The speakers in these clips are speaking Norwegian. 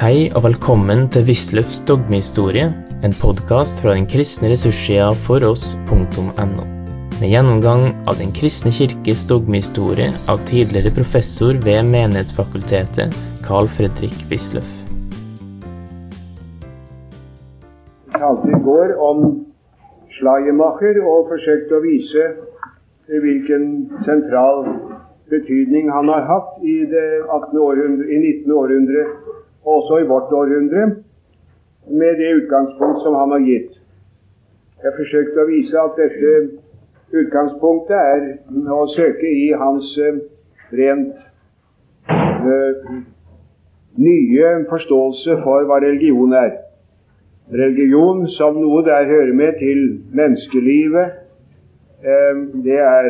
Hei og velkommen til Wisløffs dogmehistorie, en podkast fra den kristne ressurssida foross.no. Med gjennomgang av Den kristne kirkes dogmehistorie av tidligere professor ved Menighetsfakultetet, Carl Fredrik Wisløff. Jeg talte i går om Schleiermacher og forsøkte å vise hvilken sentral betydning han har hatt i det 18. århundre, i 19. århundre, også i vårt århundre, med det utgangspunkt som han har gitt. Jeg forsøkte å vise at dette utgangspunktet er å søke i hans eh, rent øh, nye forståelse for hva religion er. Religion som noe der hører med til menneskelivet. Uh, det er,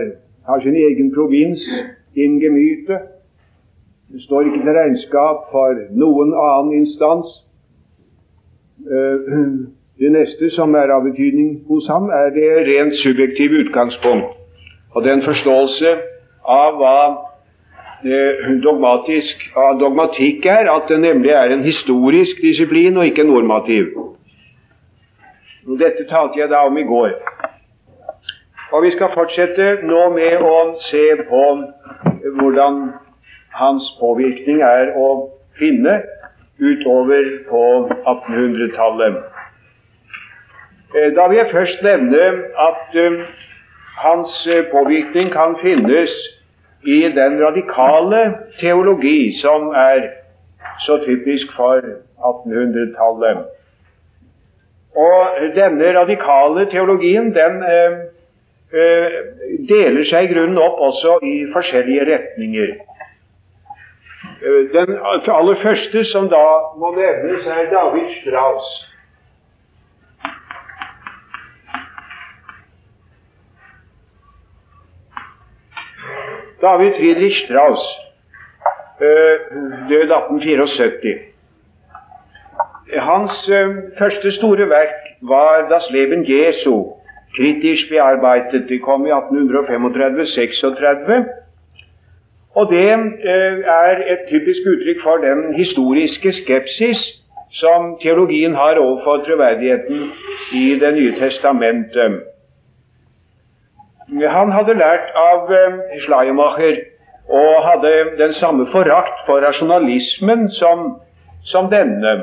har sin egen provins, in Det står ikke til regnskap for noen annen instans. Uh, det neste som er av betydning hos ham, er det rent subjektive utgangspunkt og den forståelse av hva dogmatisk, av dogmatikk er, at det nemlig er en historisk disiplin og ikke normativ. Dette talte jeg da om i går. Og Vi skal fortsette nå med å se på hvordan hans påvirkning er å finne utover på 1800-tallet. Eh, da vil jeg først nevne at uh, hans uh, påvirkning kan finnes i den radikale teologi som er så typisk for 1800-tallet. Og denne radikale teologien den deler seg i grunnen opp også i forskjellige retninger. Den aller første som da må nevnes, er David Strauss. David Friedrich Strauss, eh, død 1874. Hans eh, første store verk var Das Leben Jesu, kritisk bearbeidet. Det kom i 1835-36. Og det eh, er et typisk uttrykk for den historiske skepsis som teologien har overfor troverdigheten i Det nye testamentet. Han hadde lært av eh, Schleiermacher og hadde den samme forakt for rasjonalismen som, som denne.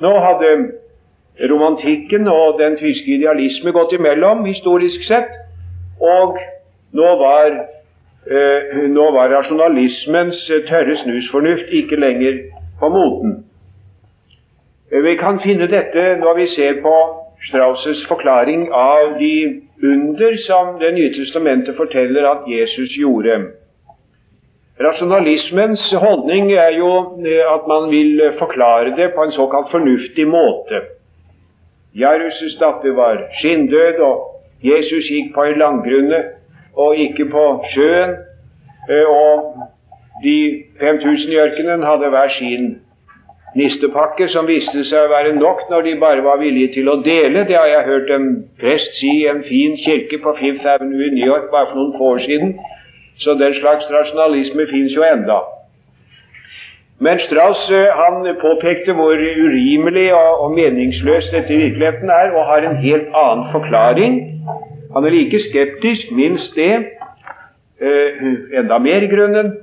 Nå hadde romantikken og den tyske idealisme gått imellom, historisk sett, og nå var, nå var rasjonalismens tørre snusfornuft ikke lenger på moten. Vi kan finne dette når vi ser på Strauss' forklaring av de under som Det nye testamentet forteller at Jesus gjorde. Rasjonalismens holdning er jo at man vil forklare det på en såkalt fornuftig måte. Jairus' datter var skinndød, og Jesus gikk på en langgrunne og ikke på sjøen. Eh, og de 5000 i ørkenen hadde hver sin nistepakke som viste seg å være nok når de bare var villige til å dele. Det har jeg hørt en prest si i en fin kirke på Fifth Avenue i New York bare for noen få år siden. Så den slags rasjonalisme fins jo enda. Men Strauss eh, han påpekte hvor urimelig og, meningsløst dette i virkeligheten er, og har en helt annen forklaring. Han er like skeptisk, minst det, eh, enda mer i grunnen,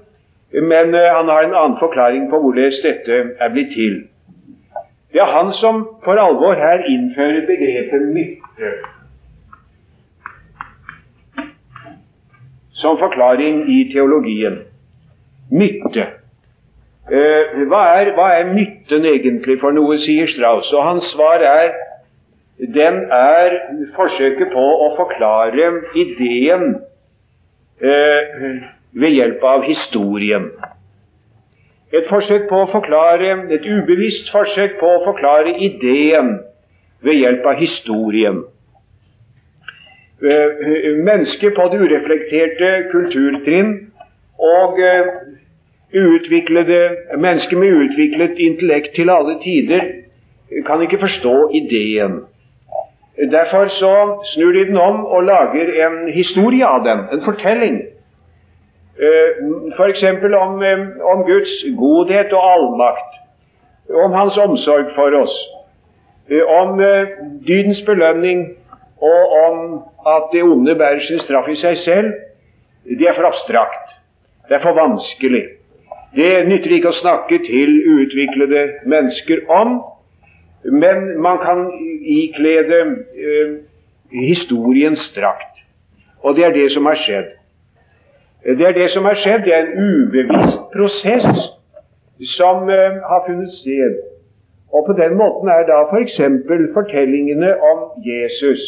men uh, han har en annen forklaring på hvordan dette er blitt til. Det er han som for alvor her innfører begrepet mytte som forklaring i teologien. Mytte. Uh, hva, er, hva er mytten egentlig for noe, sier Strauss. Og hans svar er den er forsøket på å forklare ideen eh, ved hjelp av historien. Et forsøk på å forklare, et ubevisst forsøk på å forklare ideen ved hjelp av historien. Eh, mennesket på det ureflekterte kulturtrinn og eh, uutviklede, mennesker med uutviklet intellekt til alle tider kan ikke forstå ideen. Derfor så snur de den om og lager en historie av den, en fortelling. F.eks. For Om, eh, om Guds godhet og allmakt. om hans omsorg for oss, om dydens belønning og om at det onde bærer sin straff i seg selv, det er for abstrakt. Det er for vanskelig. Det nytter ikke å snakke til uutviklede mennesker om, men man kan iklede eh, historiens drakt. Og det er det som har skjedd. Det er det som har skjedd. Det er en ubevisst prosess som eh, har funnet sted. Og på den måten er da f.eks. For fortellingene om Jesus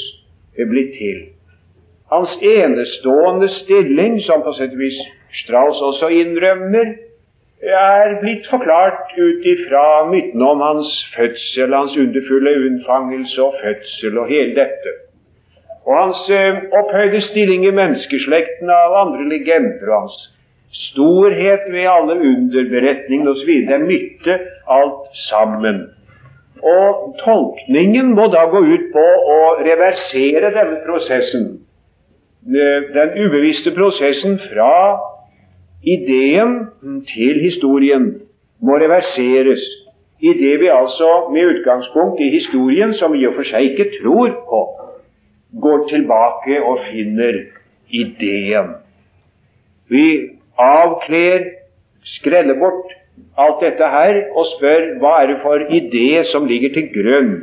blitt til. Hans enestående stilling, som på sett og vis Strauss også innrømmer, er blitt forklart ut ifra mytene om hans fødsel, hans underfulle unnfangelse og fødsel og hele dette. Og hans eh, opphøyde stilling i menneskeslekten av andre legender og hans storhet ved alle underberetningene osv. Det er mytte alt sammen. Og tolkningen må da gå ut på å reversere denne prosessen. Eh, den ubevisste prosessen fra ideen til historien må reverseres idet vi altså med utgangspunkt i historien, som vi i og for seg ikke tror på, går tilbake og finner ideen. Vi avkler, skreller bort alt dette her og spør hva er det for idé som ligger til grunn.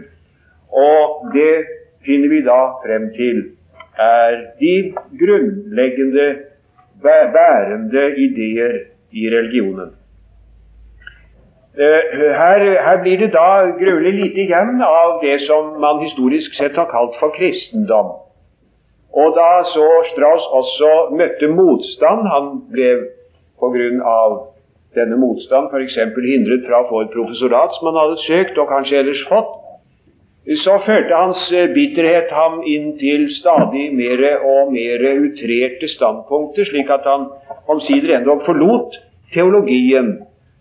Og det finner vi da frem til er de grunnleggende, bærende ideer i religionen. Eh, her, her, blir det da gruelig lite igjen av det som man historisk sett har kalt for kristendom. Og da så Strauss også møtte motstand, han ble av denne motstand f.eks. hindret fra å få et professorat som han hadde søkt og kanskje ellers fått, så førte hans bitterhet ham inn til stadig mer og mer utrerte standpunkter, slik at han omsider endog forlot teologien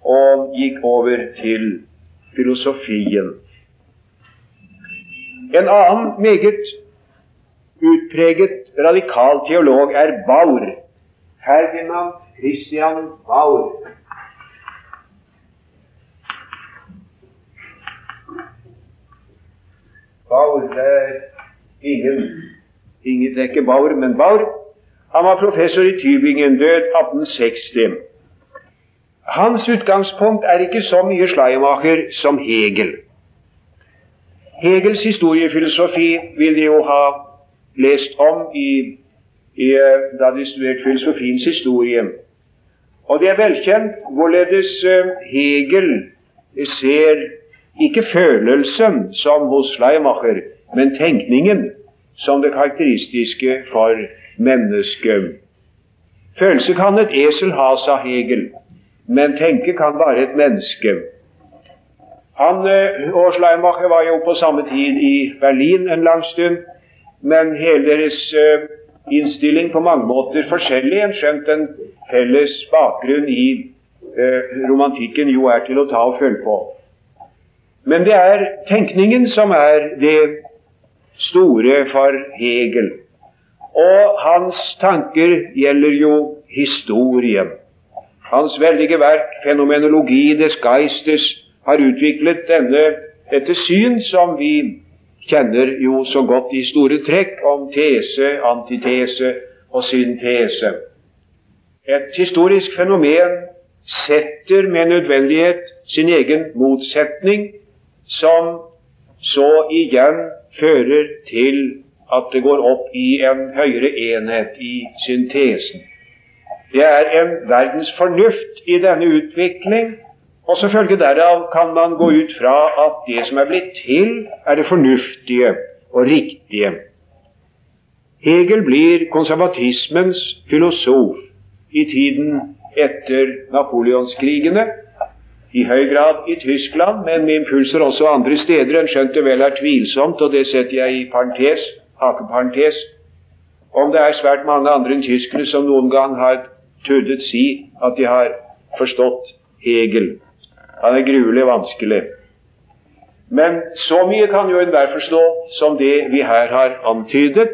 og gikk over til filosofien. En annen meget utpreget radikal teolog er Baur. Ferdinand Christian Baur. Baur det er ingen, ingen Det er ikke Baur, men Baur. Han var professor i Tübingen, død 1860. Hans utgangspunkt er ikke så mye Schleiermacher som Hegel. Hegels historiefilosofi vil de jo ha lest om i, i, eh, da de studerte filosofiens historie. Og det er velkjent hvorledes eh, Hegel ser ikke følelsen som hos Schleimacher, men tenkningen som det karakteristiske for mennesket. Følelse kan et esel ha, sa Hegel men tenke kan bare et menneske. Han eh, og Schleimacher var jo på samme tid i Berlin en lang stund, men hele deres uh, innstilling på mange måter forskjellig, en skjønt en felles bakgrunn i uh, romantikken jo er til å ta og følge på. Men det er tenkningen som er det store for Hegel. Og hans tanker gjelder jo historien. Hans veldige verk 'Fenomenologi des Geistes' har utviklet denne, dette syn som vi kjenner jo så godt i store trekk om tese, antitese og syntese. Et historisk fenomen setter med nødvendighet sin egen motsetning, som så igjen fører til at det går opp i en høyere enhet i syntesen. Det er en verdens fornuft i denne utvikling, og som følge derav kan man gå ut fra at det som er blitt til, er det fornuftige og riktige. Hegel blir konservatismens filosof i tiden etter napoleonskrigene, i høy grad i Tyskland, men med impulser også andre steder enn skjønt det vel er tvilsomt, og det setter jeg i parentes, hakeparentes, om det er svært mange andre enn tyskere som noen gang har turdet si at de har forstått Hegel. Han er gruelig vanskelig. Men så mye kan jo enhver forstå som det vi her har antydet.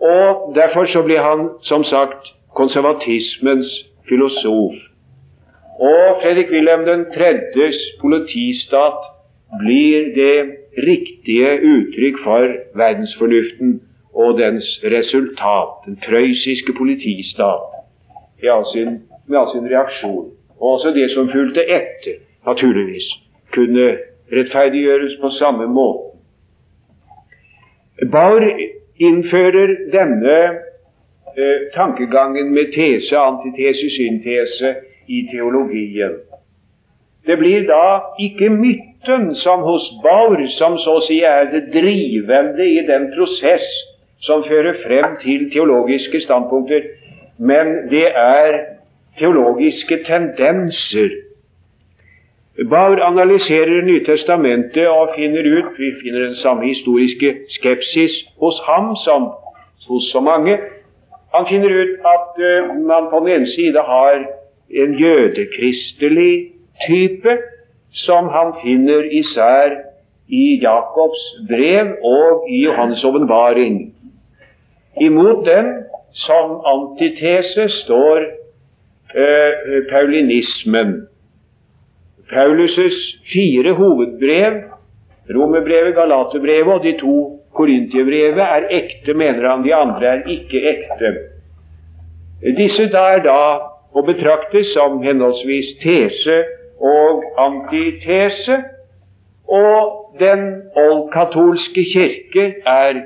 Og derfor så blir han, som sagt, konservatismens filosof. Og Fredrik Wilhelm den tredjes politistat blir det riktige uttrykk for verdensfornuften og dens resultat. Den prøyssiske politistat med all sin, med all sin reaksjon. Og også det som fulgte etter, naturligvis, kunne rettferdiggjøres på samme måte. Bauer innfører denne eh, tankegangen med tese, antitese, syntese i teologien. Det blir da ikke mytten som hos Baur som så å si er det drivende i den prosess som fører frem til teologiske standpunkter, men det er teologiske tendenser. Baur analyserer Nytestamentet og finner ut Vi finner den samme historiske skepsis hos ham som hos så mange. Han finner ut at uh, man på den ene side har en jødekristelig type som han finner især i Jakobs brev og i Johannes' åpenbaring. Imot dem, som antitese, står eh, paulinismen. Paulus' fire hovedbrev, Romerbrevet, Galaterbrevet og de to korintiebrevet, er ekte, mener han. De andre er ikke ekte. Disse da er da å betrakte som henholdsvis tese og antitese, og den oldkatolske kirke er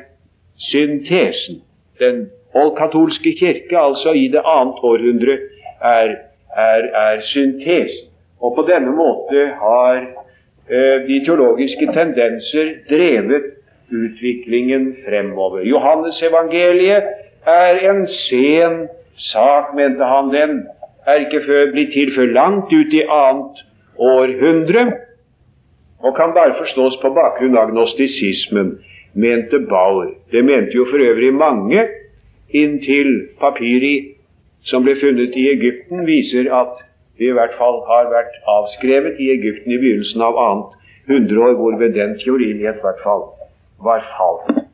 syntesen. Den oldkatolske kirke, altså i det annet århundre, er, er, er syntesen. Og på denne måte har eh, de teologiske tendenser drevet utviklingen fremover. Johannes evangeliet er en sen sak, mente han den, er ikke før blitt til før langt ut i annet århundre, og kan bare forstås på bakgrunn av agnostisismen, mente Bauer. Det mente jo for øvrig mange, inntil papiri som ble funnet i Egypten, viser at det i hvert fall har vært avskrevet i Egypten i begynnelsen av annet hundreår, hvorved den teorien i hvert fall var falt.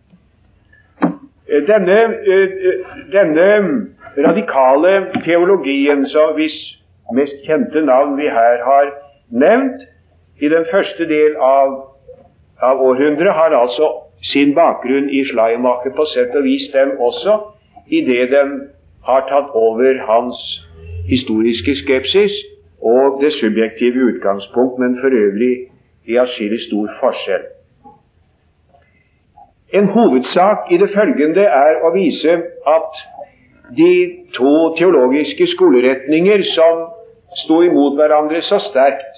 Denne, eh, eh, denne radikale teologien, så hvis mest kjente navn vi her har nevnt, i den første del av, av århundret, har altså sin bakgrunn i Schleiermacher på sett og vis dem også, idet den har tatt over hans historiske skepsis og det subjektive utgangspunkt, men for øvrig i atskillig stor forskjell. En hovedsak i det følgende er å vise at de to teologiske skoleretninger som sto imot hverandre så sterkt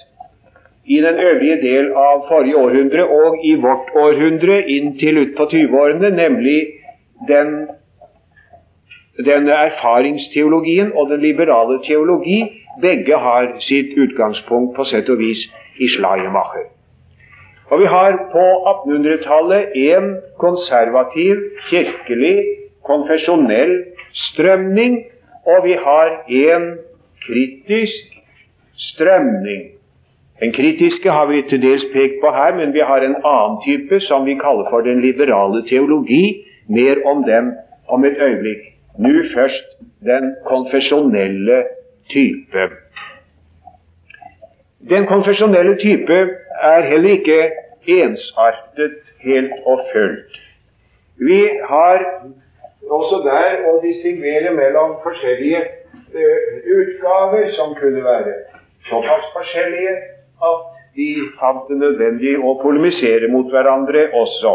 i den øvrige del av forrige århundre og i vårt århundre inntil utpå 20-årene, nemlig den, den erfaringsteologien og den liberale teologi, begge har sitt utgangspunkt på sett og vis i Schleiermacher. Og vi har på 1800-tallet en konservativ, kirkelig, konfesjonell strømning, og vi har en kritisk strømning. Den kritiske har vi til dels pekt på her, men vi har en annen type som vi kaller for den liberale teologi. Mer om den om et øyeblikk. Nå først den konfesjonelle type. Den konfesjonelle type er heller ikke ensartet helt og fullt. Vi har også der å distingvere mellom forskjellige uh, utgaver som kunne være såpass forskjellige at de fant det nødvendig å polemisere mot hverandre også.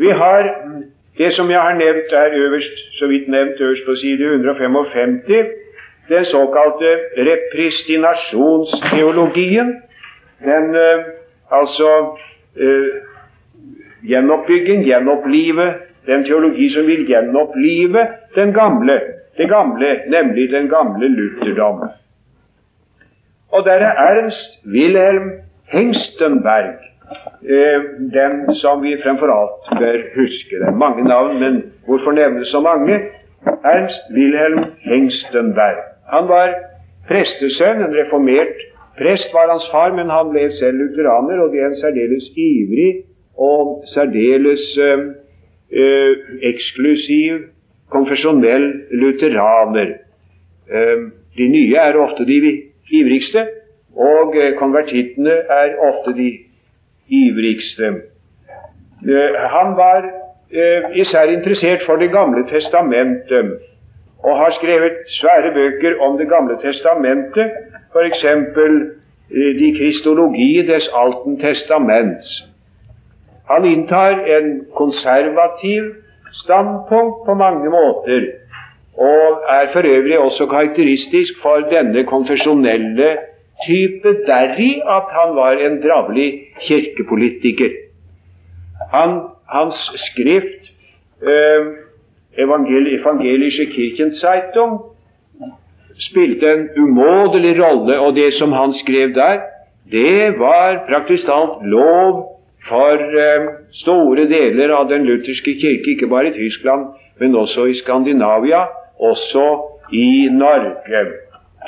Vi har det som jeg har nevnt er øverst, så vidt nevnt øverst på side 155, den såkalte repristinasjonsteologien. Den uh, altså uh, gjenoppbygging, gjenopplive den teologi som vil gjenopplive den gamle, det gamle, nemlig den gamle lutherdom. Og der er Ernst Wilhelm Hengstenberg, eh, den som vi fremfor alt bør huske. Det er mange navn, men hvorfor nevne så mange? Ernst Wilhelm Hengstenberg. Han var prestesønn, en reformert prest var hans far, men han ble selv lutheraner, og det er en særdeles ivrig og særdeles eh, eksklusiv, konfesjonell lutheraner. Eh, de nye er ofte de ivrigste, og eh, konvertittene er ofte de ivrigste. Eh, han var især interessert for Det gamle testamentet og har skrevet svære bøker om Det gamle testamentet, f.eks. De kristologi des Alten testaments. Han inntar en konservativ standpunkt på mange måter, og er for øvrig også karakteristisk for denne konfesjonelle type deri at han var en dravelig kirkepolitiker. Han, hans skrift eh, Evangelische Kirchenzeitung spilte en umådelig rolle, og det som han skrev der, det var praktisk talt lov for eh, store deler av den lutherske kirke, ikke bare i Tyskland, men også i Skandinavia, også i Norge.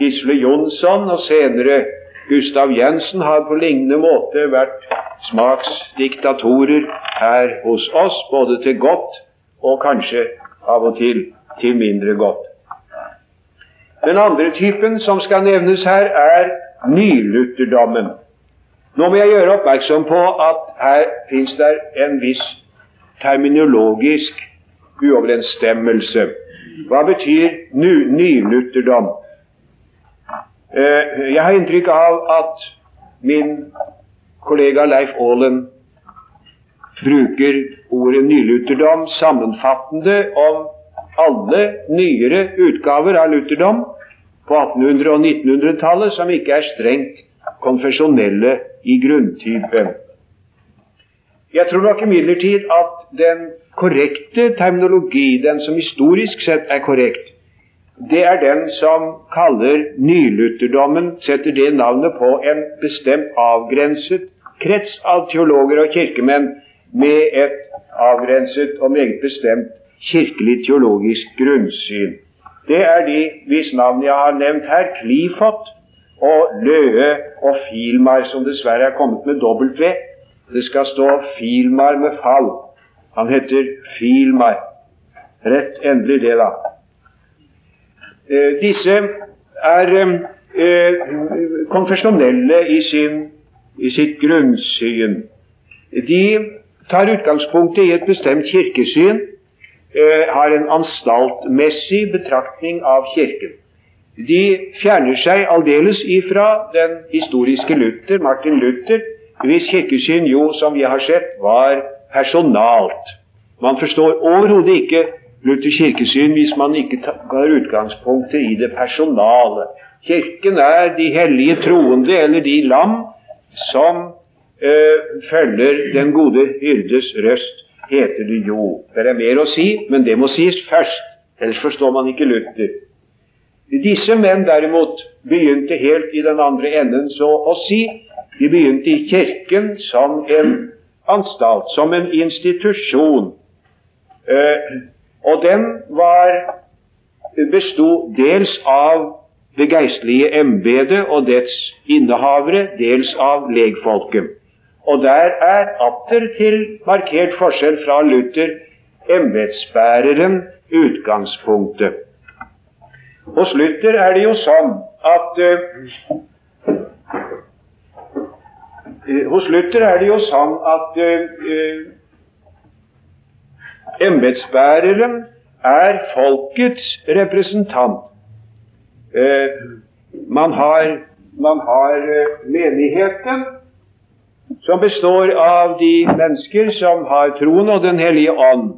Gisle Jonsson og senere Gustav Jensen har på lignende måte vært smaksdiktatorer her hos oss, både til godt og kanskje av og til til mindre godt. Den andre typen som skal nevnes her, er nylutherdommen. Nå må jeg gjøre oppmerksom på at her fins det en viss terminologisk uoverensstemmelse. Hva betyr nylutherdom? Eh, jeg har inntrykk av at min kollega Leif Aalen bruker ordet nylutherdom sammenfattende om alle nyere utgaver av lutherdom på 1800- og 1900-tallet som ikke er strengt konfesjonelle i grunntype. Jeg tror nok imidlertid at den korrekte terminologi, den som historisk sett er korrekt, det er den som kaller nylutherdommen, setter det navnet på en bestemt avgrenset krets av teologer og kirkemenn med et avgrenset og meget bestemt kirkelig teologisk grunnsyn. Det er de hvis navn jeg har nevnt her, Klifot, og Løe og Filmar, som dessverre er kommet med V. Det skal stå Filmar med fall. Han heter Filmar. Rett endelig det, da. Eh, disse er eh, konfesjonelle i, sin, i sitt grunnsyn. De tar utgangspunktet i et bestemt kirkesyn, eh, har en anstaltmessig betraktning av Kirken. De fjerner seg aldeles ifra den historiske Luther, Martin Luther, hvis kirkesyn jo, som vi har sett, var personalt. Man forstår overhodet ikke Luthers kirkesyn hvis man ikke tar utgangspunktet i det personale. Kirken er de hellige troende, eller de lam, som øh, følger den gode hyrdes røst, heter det jo. Det er mer å si, men det må sies først. Ellers forstår man ikke Luther. Disse menn derimot begynte helt i den andre enden, så å si. De begynte i Kirken som en anstalt, som en institusjon. Eh, og den var besto dels av det geistlige embetet og dets innehavere, dels av legfolket. Og der er atter til markert forskjell fra Luther embetsbæreren utgangspunktet. Hos Luther er det jo sånn at uh, Hos Luther er det jo sånn at uh, embetsbæreren er folkets representant. Man har, man har menigheten, som består av de mennesker som har troen og Den hellige ånd.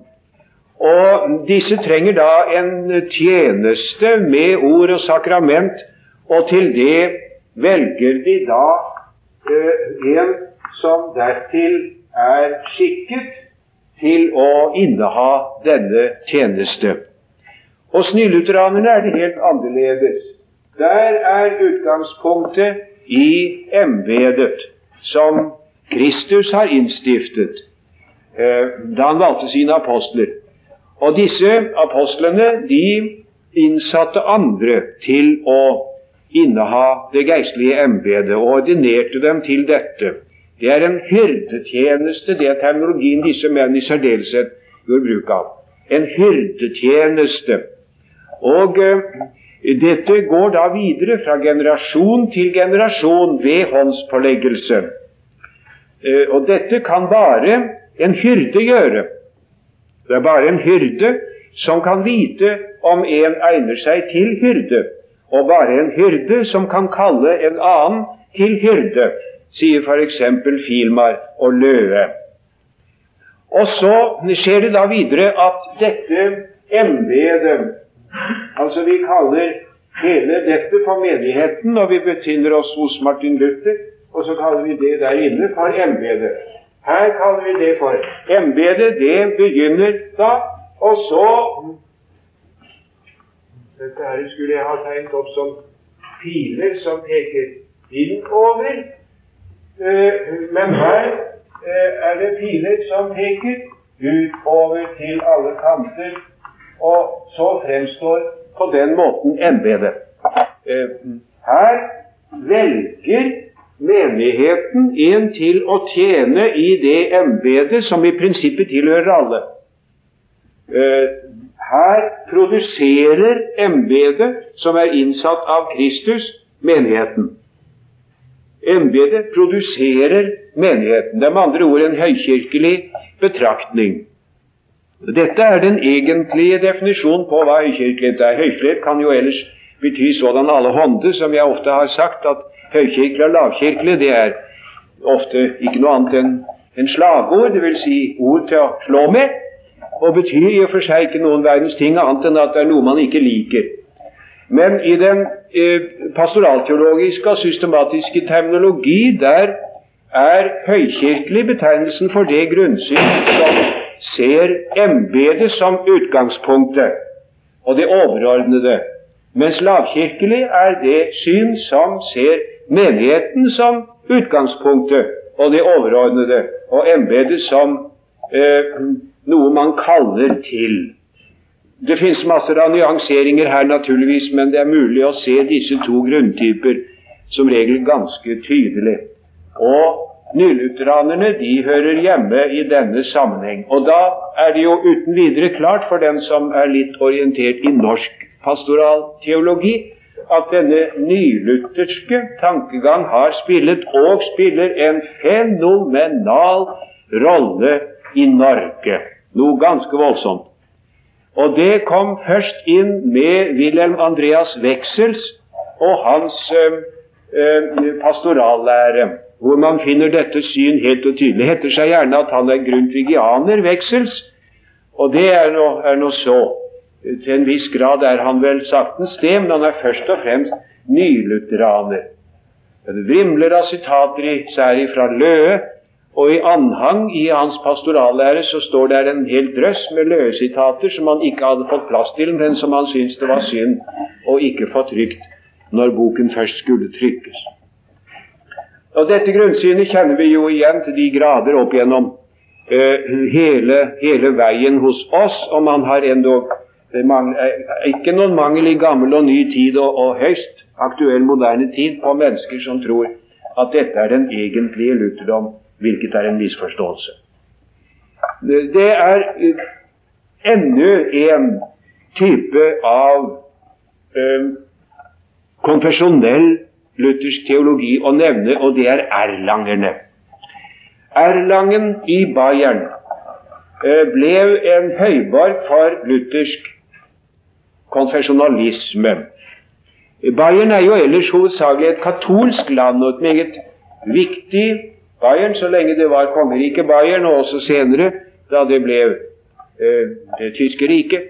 Og disse trenger da en tjeneste med ord og sakrament, og til det velger de da uh, en som dertil er skikket til å inneha denne tjeneste. Hos nylutheranerne er det helt annerledes. Der er utgangspunktet i embetet som Kristus har innstiftet uh, da han valgte sine apostler. Og disse apostlene de innsatte andre til å inneha det geistlige embetet og ordinerte dem til dette. Det er en hyrdetjeneste, det er terminologien disse menn i særdeleshet gjorde bruk av. En hyrdetjeneste. Og eh, Dette går da videre fra generasjon til generasjon ved håndspåleggelse. Eh, og dette kan bare en hyrde gjøre. Det er bare en hyrde som kan vite om en egner seg til hyrde, og bare en hyrde som kan kalle en annen til hyrde, sier f.eks. Filmar og Løe. Og så skjer det da videre at dette embetet Altså vi kaller hele dette for menigheten og vi befinner oss hos Martin Luther, og så kaller vi det der inne for embetet. Her kaller vi det for embetet. Det begynner da, og så Dette her skulle jeg ha tegnet opp som piler som peker innover. Eh, men her eh, er det piler som peker utover til alle kanter, og så fremstår på den måten embetet. Eh, her velger menigheten en til å tjene i det embetet som i prinsippet tilhører alle. Her produserer embetet, som er innsatt av Kristus, menigheten. Embetet produserer menigheten. Det er med andre ord en høykirkelig betraktning. Dette er den egentlige definisjonen på hva høykirkelighet er. Høyfred kan jo ellers bety sådan alle hånde, som jeg ofte har sagt, at høykirkelig og lavkirkelig det er ofte ikke noe annet enn en slagord, dvs. Si ord til å slå med, og betyr i og for seg ikke noen verdens ting annet enn at det er noe man ikke liker. Men i den eh, pastoralteologiske og systematiske terminologi, der er høykirkelig betegnelsen for det grunnsyn som ser embetet som utgangspunktet og det overordnede, mens lavkirkelig er det syn som ser menigheten som utgangspunktet og det overordnede, og embetet som eh, noe man kaller til. Det finnes masser av nyanseringer her, naturligvis, men det er mulig å se disse to grunntyper som regel ganske tydelig. Og nylutheranerne de hører hjemme i denne sammenheng. Og da er det jo uten videre klart for den som er litt orientert i norsk pastoralteologi, at denne nylutherske tankegang har spillet og spiller en fenomenal rolle i Norge. Noe ganske voldsomt. Og det kom først inn med Wilhelm Andreas Wexels og hans øh, øh, pastorallære, hvor man finner dette syn helt og tydelig. Heter seg gjerne at han er grundtvigianer, Wexels, og det er nå så. Til en viss grad er han vel saktens det, men han er først og fremst nylutheraner. Det vrimler av sitater, særlig fra Løe, og i anhang i hans pastorallære så står det en hel drøss med Løe-sitater som han ikke hadde fått plass til, men som han syntes det var synd å ikke få trygt når boken først skulle trykkes. Og Dette grunnsynet kjenner vi jo igjen til de grader opp gjennom uh, hele, hele, veien hos oss, og man har endog ikke noen mangel i gammel og ny tid og, og høyst aktuell moderne tid på mennesker som tror at dette er den egentlige lutherdom hvilket er en misforståelse. Det er enda en type av eh, konfesjonell luthersk teologi å nevne, og det er erlangerne. Erlangen i Bayern eh, ble en høyborg for luthersk konfesjonalisme. Bayern er jo ellers hovedsakelig et katolsk land og et meget viktig Bayern så lenge det var kongeriket Bayern, og også senere, da det ble eh, det tyske riket.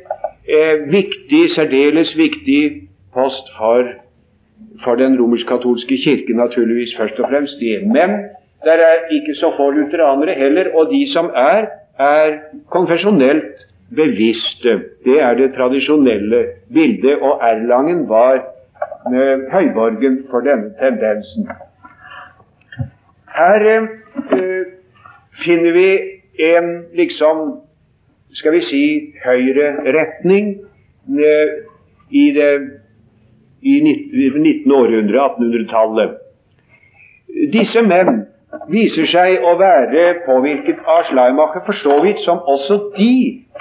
Eh, viktig, særdeles viktig post for, for den romersk-katolske kirke, naturligvis først og fremst det. Men der er ikke så få lutheranere heller, og de som er, er konfesjonelt bevisste. Det er det tradisjonelle bildet, og Erlangen var eh, høyborgen for denne tendensen. Her eh, finner vi en liksom skal vi si høyre retning eh, i det i 19. århundre, 1800-tallet. Disse menn viser seg å være påvirket av Schleimacher for så vidt som også de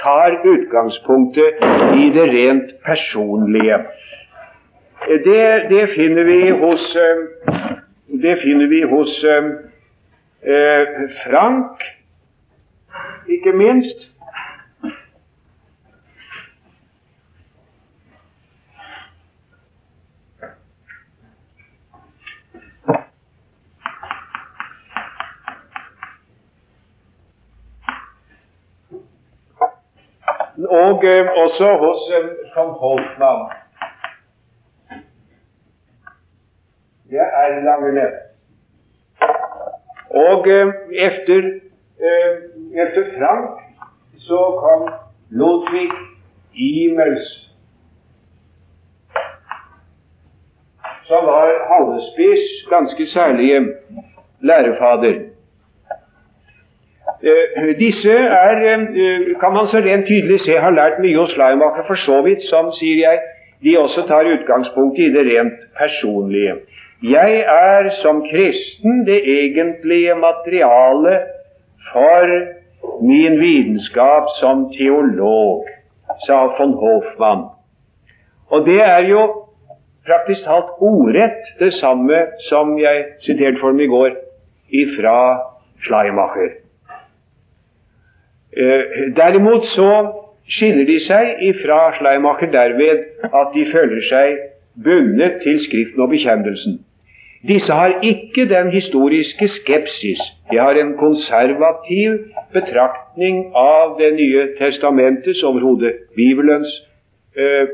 tar utgangspunktet i det rent personlige. Det, det finner vi hos Det finner vi hos Frank, ikke minst. Og eh, også hos eh, von Holtmann. Det er lange ned. Og eh, efter, eh, efter Frank så kom Ludvig Imels, som var halvspiss, ganske særlig lærefader. Uh, disse er, uh, kan man så rent tydelig se, har lært mye hos Schleimacher, for så vidt som, sier jeg, de også tar utgangspunkt i det rent personlige. Jeg er som kristen det egentlige materialet for min vitenskap som teolog, sa von Hofmann. Og det er jo praktisk talt ordrett det samme som jeg siterte for dem i går ifra Schleimacher. Eh, derimot så skiller de seg ifra Schleimacher derved at de føler seg bundet til Skriften og bekjennelsen. Disse har ikke den historiske skepsis. De har en konservativ betraktning av Det nye testamentets, overhodet Bibelens, eh,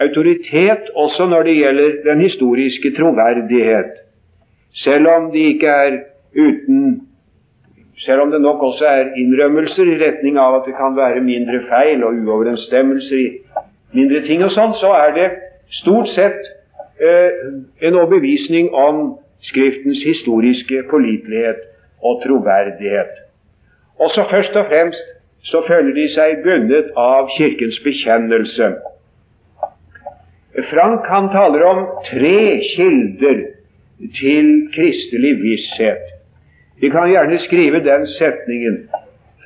autoritet også når det gjelder den historiske troverdighet. Selv om de ikke er uten selv om det nok også er innrømmelser i retning av at det kan være mindre feil og uoverensstemmelser i mindre ting og sånn, så er det stort sett eh, en overbevisning om Skriftens historiske pålitelighet og troverdighet. Også først og fremst så føler de seg bundet av Kirkens bekjennelse. Frank han taler om tre kilder til kristelig visshet. Vi kan gjerne skrive den setningen.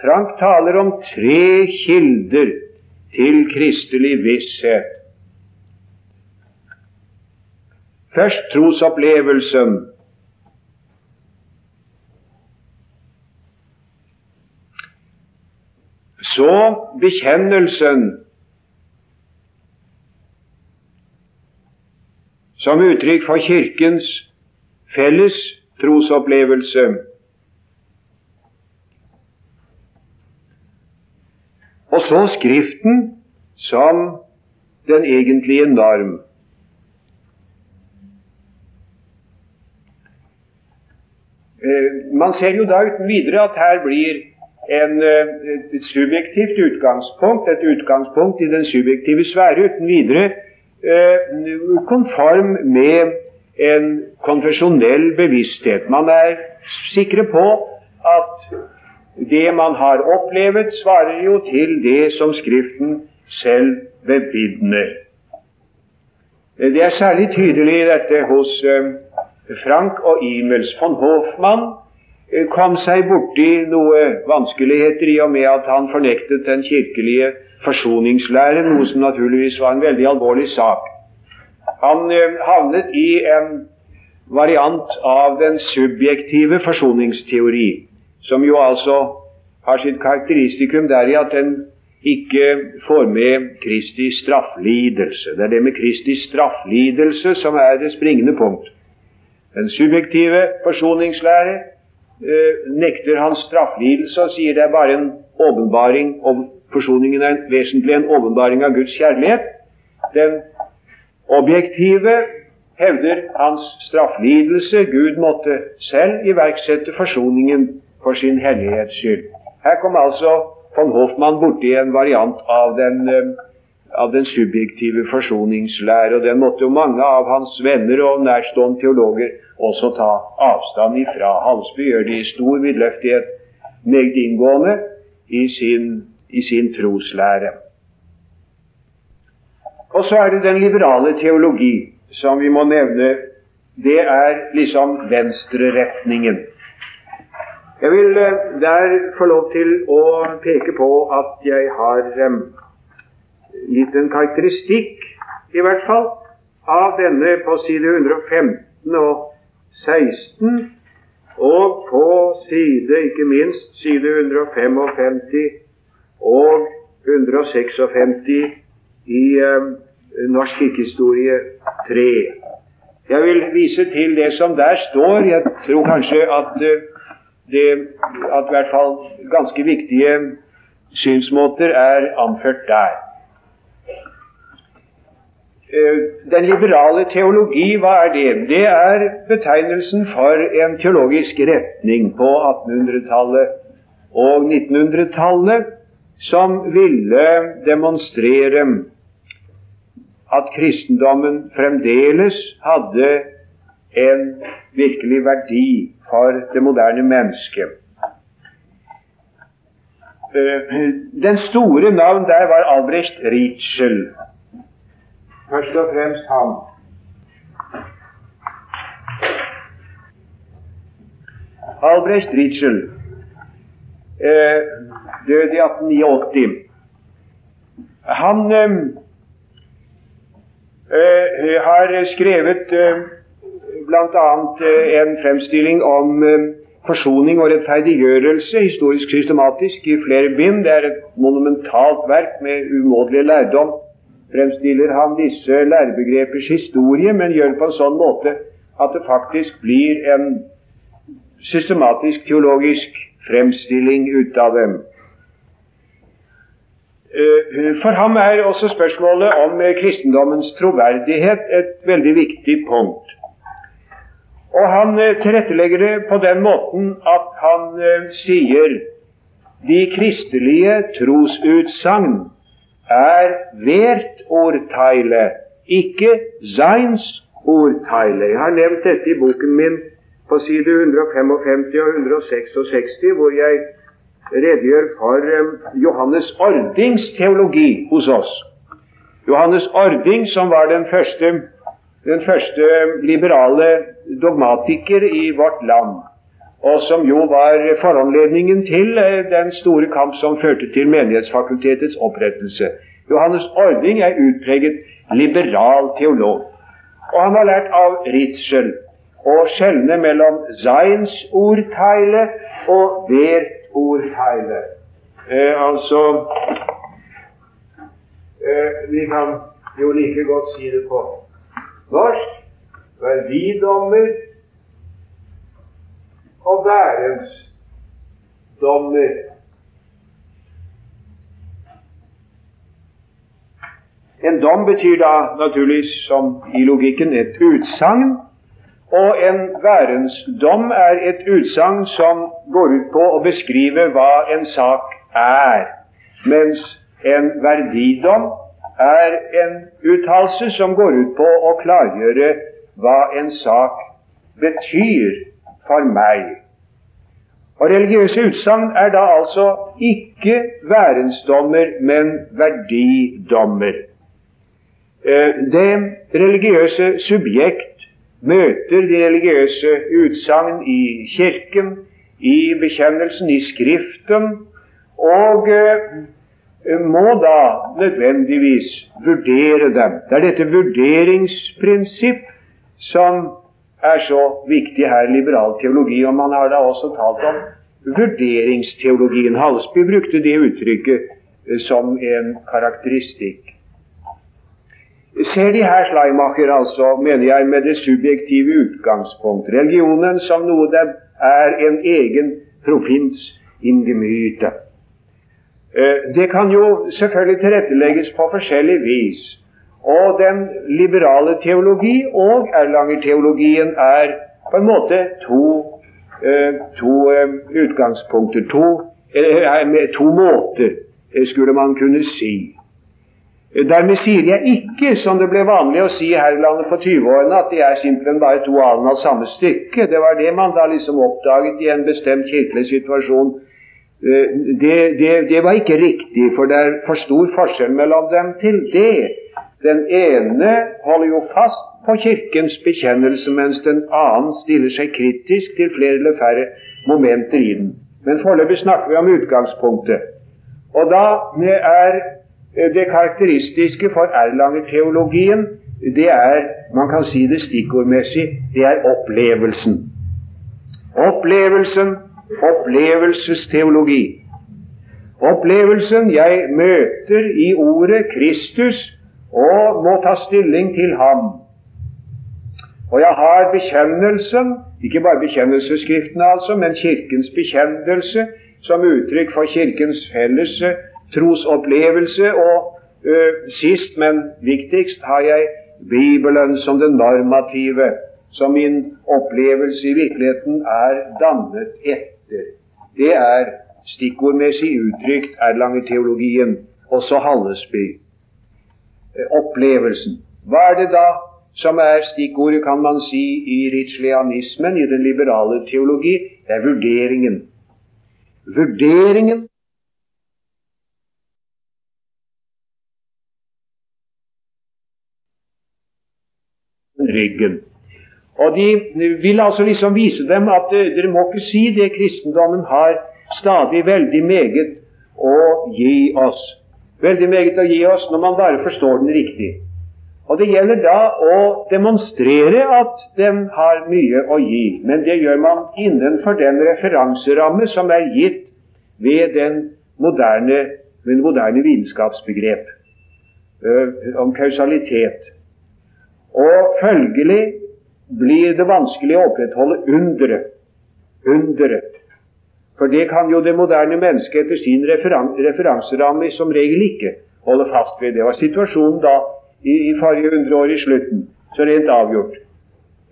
Frank taler om tre kilder til kristelig visshet. Først trosopplevelsen. Så bekjennelsen som uttrykk for Kirkens felles trosopplevelse. Og så Skriften som den egentlige norm. Eh, man ser jo da uten videre at her blir en, eh, et subjektivt utgangspunkt, et utgangspunkt i den subjektive sfære, uten videre eh, konform med en konfesjonell bevissthet. Man er sikre på at det man har opplevd, svarer jo til det som Skriften selv bevitner. Det er særlig tydelig dette hos eh, Frank og Imels. Von Hofmann eh, kom seg borti noe vanskeligheter i og med at han fornektet den kirkelige forsoningslæren, noe som naturligvis var en veldig alvorlig sak. Han eh, havnet i en variant av den subjektive forsoningsteori som jo altså har sitt karakteristikum deri at den ikke får med Kristi strafflidelse. Det er det med Kristi strafflidelse som er det springende punkt. Den subjektive forsoningslære eh, nekter hans strafflidelse og sier det er bare en åpenbaring om forsoningen er en, vesentlig en åpenbaring av Guds kjærlighet. Den objektive hevder hans strafflidelse. Gud måtte selv iverksette forsoningen for sin hellighets skyld. Her kom altså von Hoffmann borti en variant av den, eh, av den subjektive forsoningslære, og den måtte jo mange av hans venner og nærstående teologer også ta avstand ifra. Halsby gjør det i stor vidløftighet, meget inngående, i sin, i sin troslære. Og så er det den liberale teologi, som vi må nevne. Det er liksom venstreretningen. Jeg vil eh, der få lov til å peke på at jeg har gitt en karakteristikk, i hvert fall, av denne på side 115 og 16, og på side, ikke minst, side 155 og 156 i uh, Norsk kirkehistorie 3. Jeg vil vise til det som der står. Jeg tror kanskje at det at i hvert fall ganske viktige synsmåter er anført der. Eh, den liberale teologi, hva er det? Det er betegnelsen for en teologisk retning på 1800-tallet og 1900-tallet som ville demonstrere at kristendommen fremdeles hadde en virkelig verdi for det moderne mennesket. Eh, den store navn der var Albrecht Ritschel. Først og fremst han. Albrecht Ritschel eh, døde i 1889. Han eh, har skrevet eh, bl.a. Eh, en fremstilling om eh, forsoning og rettferdiggjørelse, historisk systematisk, i flere bind. Det er et monumentalt verk med umådelig lærdom. Fremstiller han disse lærebegrepers historie, men gjør det på en sånn måte at det faktisk blir en systematisk teologisk fremstilling ut av dem. Eh, for ham er også spørsmålet om kristendommens troverdighet et veldig viktig punkt. Og han eh, tilrettelegger det på den måten at han eh, sier de kristelige trosutsagn er hvert ordteile, ikke seins ordteile. Jeg har nevnt dette i boken min på side 155 og 166, hvor jeg redegjør for eh, Johannes Ordings teologi hos oss. Johannes Ording, som var den første, den første liberale dogmatiker i vårt land, og som jo var foranledningen til eh, den store kamp som førte til Menighetsfakultetets opprettelse. Johannes Ordning er utpreget liberal teolog, og han har lært av Ritzel å skjelne mellom Seins ordteile og Wert ordteile. Eh, altså eh, Vi kan jo like godt si det på norsk verdidommer og værensdommer. En dom betyr da naturligvis, som i logikken, et utsagn. Og en værensdom er et utsagn som går ut på å beskrive hva en sak er, mens en verdidom er en uttalelse som går ut på å klargjøre hva en sak betyr for meg. Og Religiøse utsagn er da altså ikke værensdommer, men verdidommer. Eh, det religiøse subjekt møter de religiøse utsagn i Kirken, i bekjennelsen, i Skriften, og eh, må da nødvendigvis vurdere dem. Det er dette vurderingsprinsipp som er så viktig her i liberal teologi. Og man har da også talt om vurderingsteologien. Halsby brukte det uttrykket eh, som en karakteristikk. Ser de her Schleimacher, altså, mener jeg, med det subjektive utgangspunkt, religionen som noe det er en egen provins in gemyte. Eh, det kan jo selvfølgelig tilrettelegges på forskjellig vis. Og den liberale teologi og Erlanger-teologien er på en måte to, uh, to uh, utgangspunkter, to, to måter, skulle man kunne si. Dermed sier jeg ikke, som det ble vanlig å si her i landet på 20-årene, at de er simpelthen bare to alen av samme stykke. Det var det man da liksom oppdaget i en bestemt kirkelig situasjon. Det, det, det var ikke riktig, for det er for stor forskjell mellom dem til det. Den ene holder jo fast på Kirkens bekjennelse, mens den annen stiller seg kritisk til flere eller færre momenter i den. Men foreløpig snakker vi om utgangspunktet. Og da er det karakteristiske for Erlanger-teologien det er Man kan si det stikkordmessig det er opplevelsen. Opplevelsen, opplevelsesteologi. Opplevelsen jeg møter i ordet Kristus og må ta stilling til ham. Og jeg har bekjennelsen, ikke bare bekjennelsesskriftene altså, men Kirkens bekjennelse som uttrykk for Kirkens felles trosopplevelse. Og ø, sist, men viktigst, har jeg Bibelen som det normative, som min opplevelse i virkeligheten er dannet etter. Det er stikkordmessig uttrykt Erlanger-teologien, også Hallesby. Eh, opplevelsen. Hva er det da som er stikkordet, kan man si, i ritslianismen, i den liberale teologi? Det er vurderingen. Vurderingen ryggen. Og de vil altså liksom vise dem at uh, dere må ikke si det kristendommen har stadig veldig meget å gi oss. Veldig meget å gi oss når man bare forstår den riktig. Og Det gjelder da å demonstrere at den har mye å gi, men det gjør man innenfor den referanseramme som er gitt ved den moderne, den moderne vitenskapsbegrep øh, om kausalitet. Og følgelig blir det vanskelig å opprettholde underet. Underet. For det kan jo det moderne mennesket etter sin referan referanseramme som regel ikke holde fast ved. Det var situasjonen da i, i forrige hundreår i slutten, så rent avgjort.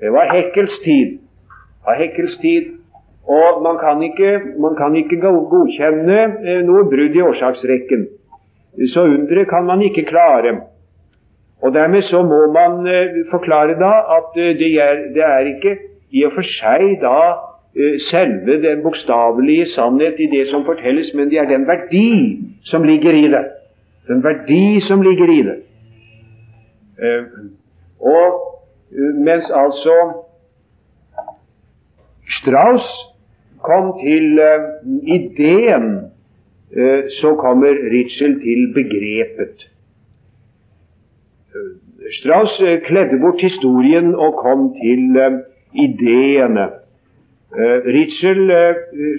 Det var Hekkels tid. Av Hekkels tid. Og man kan ikke, man kan ikke godkjenne eh, noe brudd i årsaksrekken. Så underet kan man ikke klare. Og Dermed så må man eh, forklare da at eh, det er, det er ikke i og for seg da Eh, selve den bokstavelige sannhet i det som fortelles, men det er den verdi som ligger i det. Den verdi som ligger i det. Og mens altså Strauss kom til ideen, så kommer Ritschel til begrepet. Strauss kledde bort historien og kom til ideene. Uh, Ritschel uh,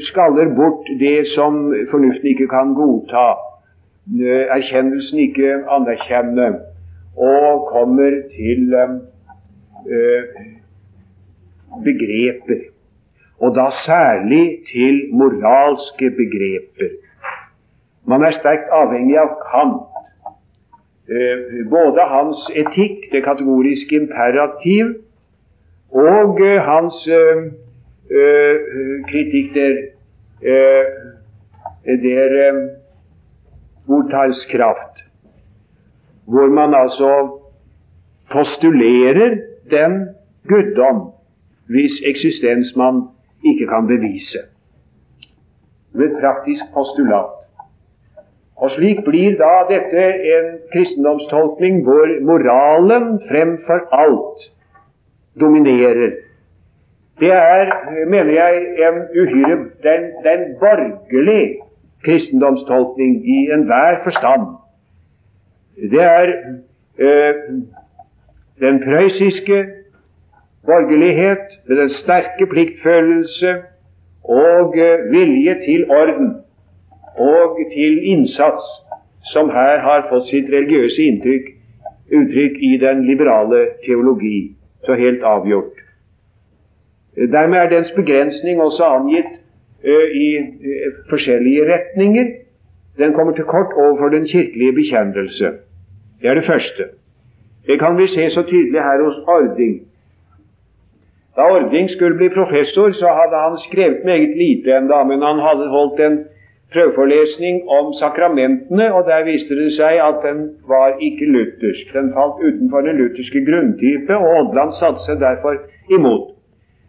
skaller bort det som fornuften ikke kan godta, erkjennelsen ikke anerkjenne, og kommer til begreper. Og da særlig til moralske begreper. Man er sterkt avhengig av Kant. Både hans etikk, det kategoriske imperativ, og hans Eh, kritikk der eh, der eh, ordtalskraft, hvor man altså postulerer den guddom hvis eksistens man ikke kan bevise. Ved praktisk postulat. Og Slik blir da dette en kristendomstolkning hvor moralen fremfor alt dominerer det er, mener jeg, en uhyre den, den borgerlig kristendomstolkning i enhver forstand. Det er øh, den prøyssiske borgerlighet med den sterke pliktfølelse og øh, vilje til orden og til innsats som her har fått sitt religiøse inntrykk, uttrykk i den liberale teologi. Så helt avgjort. Dermed er dens begrensning også angitt ø, i ø, forskjellige retninger. Den kommer til kort overfor den kirkelige bekjennelse. Det er det første. Det kan vi se så tydelig her hos Ording. Da Ording skulle bli professor, så hadde han skrevet meget lite enda, men han hadde holdt en prøveforelesning om sakramentene, og der viste det seg at den var ikke luthersk. Den falt utenfor den lutherske grunntype, og Odland satte seg derfor imot.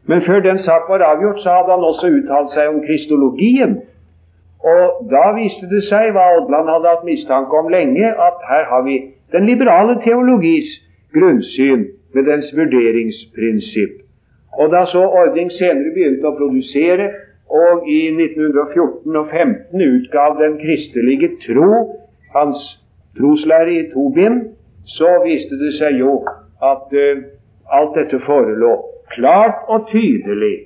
Men før den sak var avgjort, så hadde han også uttalt seg om kristologien. Og da viste det seg, hva Odland hadde hatt mistanke om lenge, at her har vi den liberale teologis grunnsyn med dens vurderingsprinsipp. Og da så Ording senere begynte å produsere, og i 1914 og 15 utgav Den kristelige tro, hans troslære i to bind, så viste det seg jo at uh, alt dette forelå klart og tydelig.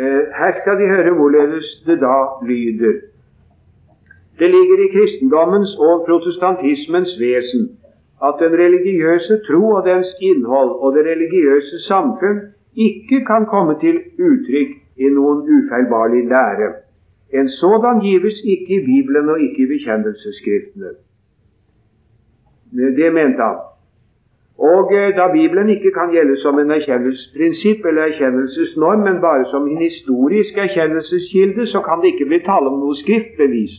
Uh, her skal de høre hvorledes det da lyder. Det ligger i kristendommens og protestantismens vesen at den religiøse tro og dens innhold og det religiøse samfunn ikke kan komme til uttrykk i noen ufeilbarlig lære. En sådan gives ikke i Bibelen og ikke i bekjennelsesskriftene. Det mente han. Og eh, da Bibelen ikke kan gjelde som en erkjennelsesprinsipp eller erkjennelsesnorm, men bare som en historisk erkjennelseskilde, så kan det ikke bli tale om noe skriftbevis.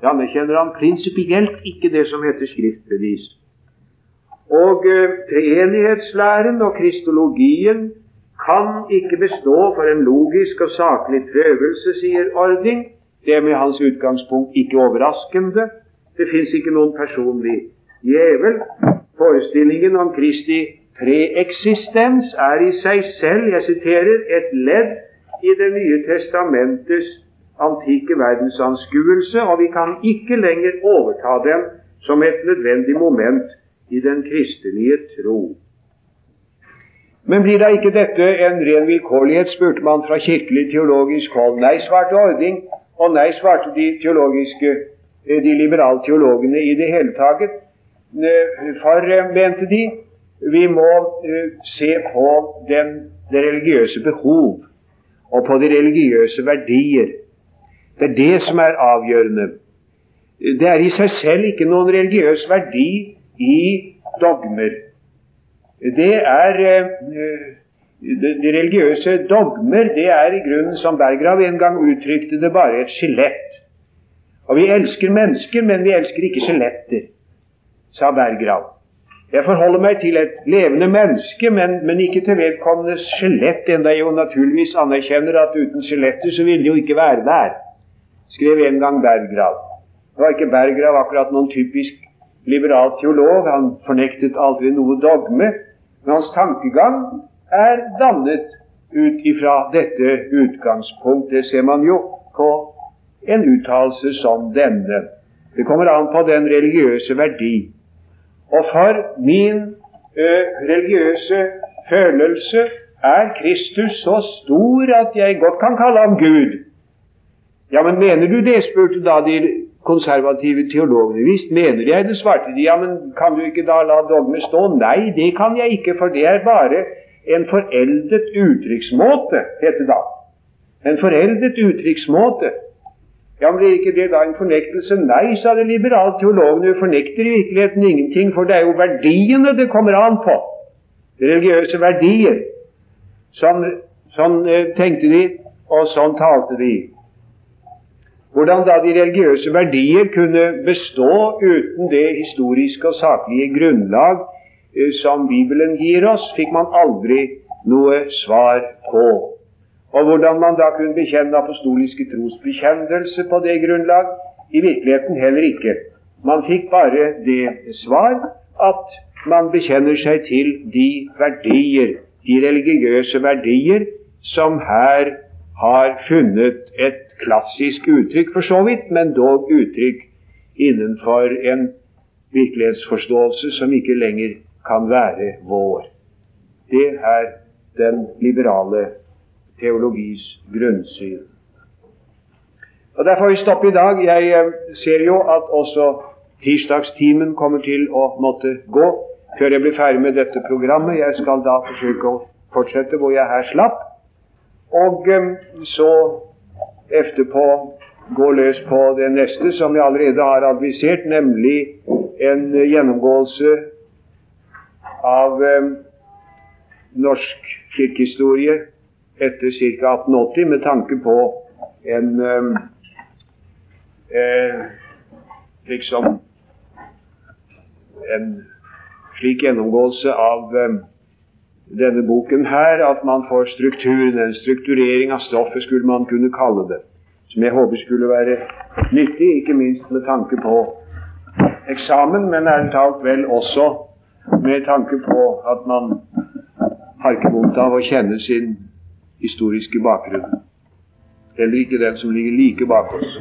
Det anerkjenner han prinsipielt ikke det som heter skriftbevis. Og eh, treenighetslæren og kristologien kan ikke bestå for en logisk og saklig prøvelse, sier Ording. Det er med hans utgangspunkt ikke overraskende. Det fins ikke noen personlig djevel. Forestillingen om Kristi preeksistens er i seg selv, jeg siterer, et ledd i Det nye testamentets antikke verdensanskuelse, og vi kan ikke lenger overta den som et nødvendig moment i den kristelige tro. Men blir da ikke dette en ren vilkårlighet, spurte man fra kirkelig teologisk hold. Nei, svarte Ording, og nei, svarte de teologiske, eh, de liberale teologene i det hele taget. Eh, for, eh, mente de, vi må se på den, det religiøse behov og på de religiøse verdier. Det er det som er avgjørende. Det er i seg selv ikke noen religiøs verdi i dogmer. Det er eh, De religiøse dogmer det er i grunnen, som Berggrav en gang uttrykte det, bare et skjelett. Og vi elsker mennesker, men vi elsker ikke skjeletter, sa Berggrav. Jeg forholder meg til et levende menneske, men, men ikke til vedkommendes skjelett, enda jeg jo naturligvis anerkjenner at uten skjeletter så ville det jo ikke være der, skrev en gang Berggrav. Det var ikke Berggrav akkurat noen typisk liberal teolog. Han fornektet aldri noe dogme. Men hans tankegang er dannet ut ifra dette utgangspunkt. Det ser man jo på en uttalelse som denne. Det kommer an på den religiøse verdi. Og for min ø, religiøse følelse er Kristus så stor at jeg godt kan kalle ham Gud. Ja, men mener du det, spurte da de konservative teologene. Visst mener jeg det, svarte de. Ja, men kan du ikke da la dogmet stå? Nei, det kan jeg ikke, for det er bare en foreldet uttrykksmåte, heter det da. En foreldet uttrykksmåte. Ja, men Blir ikke det da en fornektelse? Nei, sa de liberale teologene, vi fornekter i virkeligheten ingenting, for det er jo verdiene det kommer an på. Religiøse verdier. Sånn, sånn eh, tenkte de, og sånn talte de. Hvordan da de religiøse verdier kunne bestå uten det historiske og saklige grunnlag eh, som Bibelen gir oss, fikk man aldri noe svar på. Og hvordan man da kunne bekjenne apostoliske trosbekjennelse på det grunnlag, i virkeligheten heller ikke. Man fikk bare det svar at man bekjenner seg til de verdier, de religiøse verdier, som her har funnet et klassisk uttrykk for så vidt, men dog uttrykk innenfor en virkelighetsforståelse som ikke lenger kan være vår. Det er den liberale teologis grunnsyn. Og Der får vi stoppe i dag. Jeg eh, ser jo at også tirsdagstimen kommer til å måtte gå før jeg blir ferdig med dette programmet. Jeg skal da forsøke å fortsette hvor jeg her slapp. Og eh, så etterpå gå løs på det neste, som jeg allerede har advisert, nemlig en gjennomgåelse av eh, norsk kirkehistorie etter ca. 1880 med tanke på en eh, eh, liksom en slik gjennomgåelse av eh, denne boken her at man får strukturen, en strukturering av stoffet, skulle man kunne kalle det. Som jeg håper skulle være nyttig, ikke minst med tanke på eksamen, men ærlig talt vel også med tanke på at man har ikke vondt av å kjenne sin historiske bakgrunn. Heller ikke den som ligger like bak oss.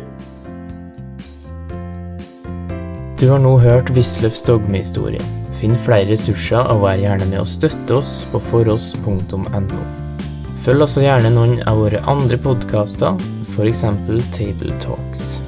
Du har nå hørt Wisløffs dogmehistorie Finn flere ressurser og vær gjerne med å støtte oss på foross.no. Følg også gjerne noen av våre andre podkaster, f.eks. Table Talks.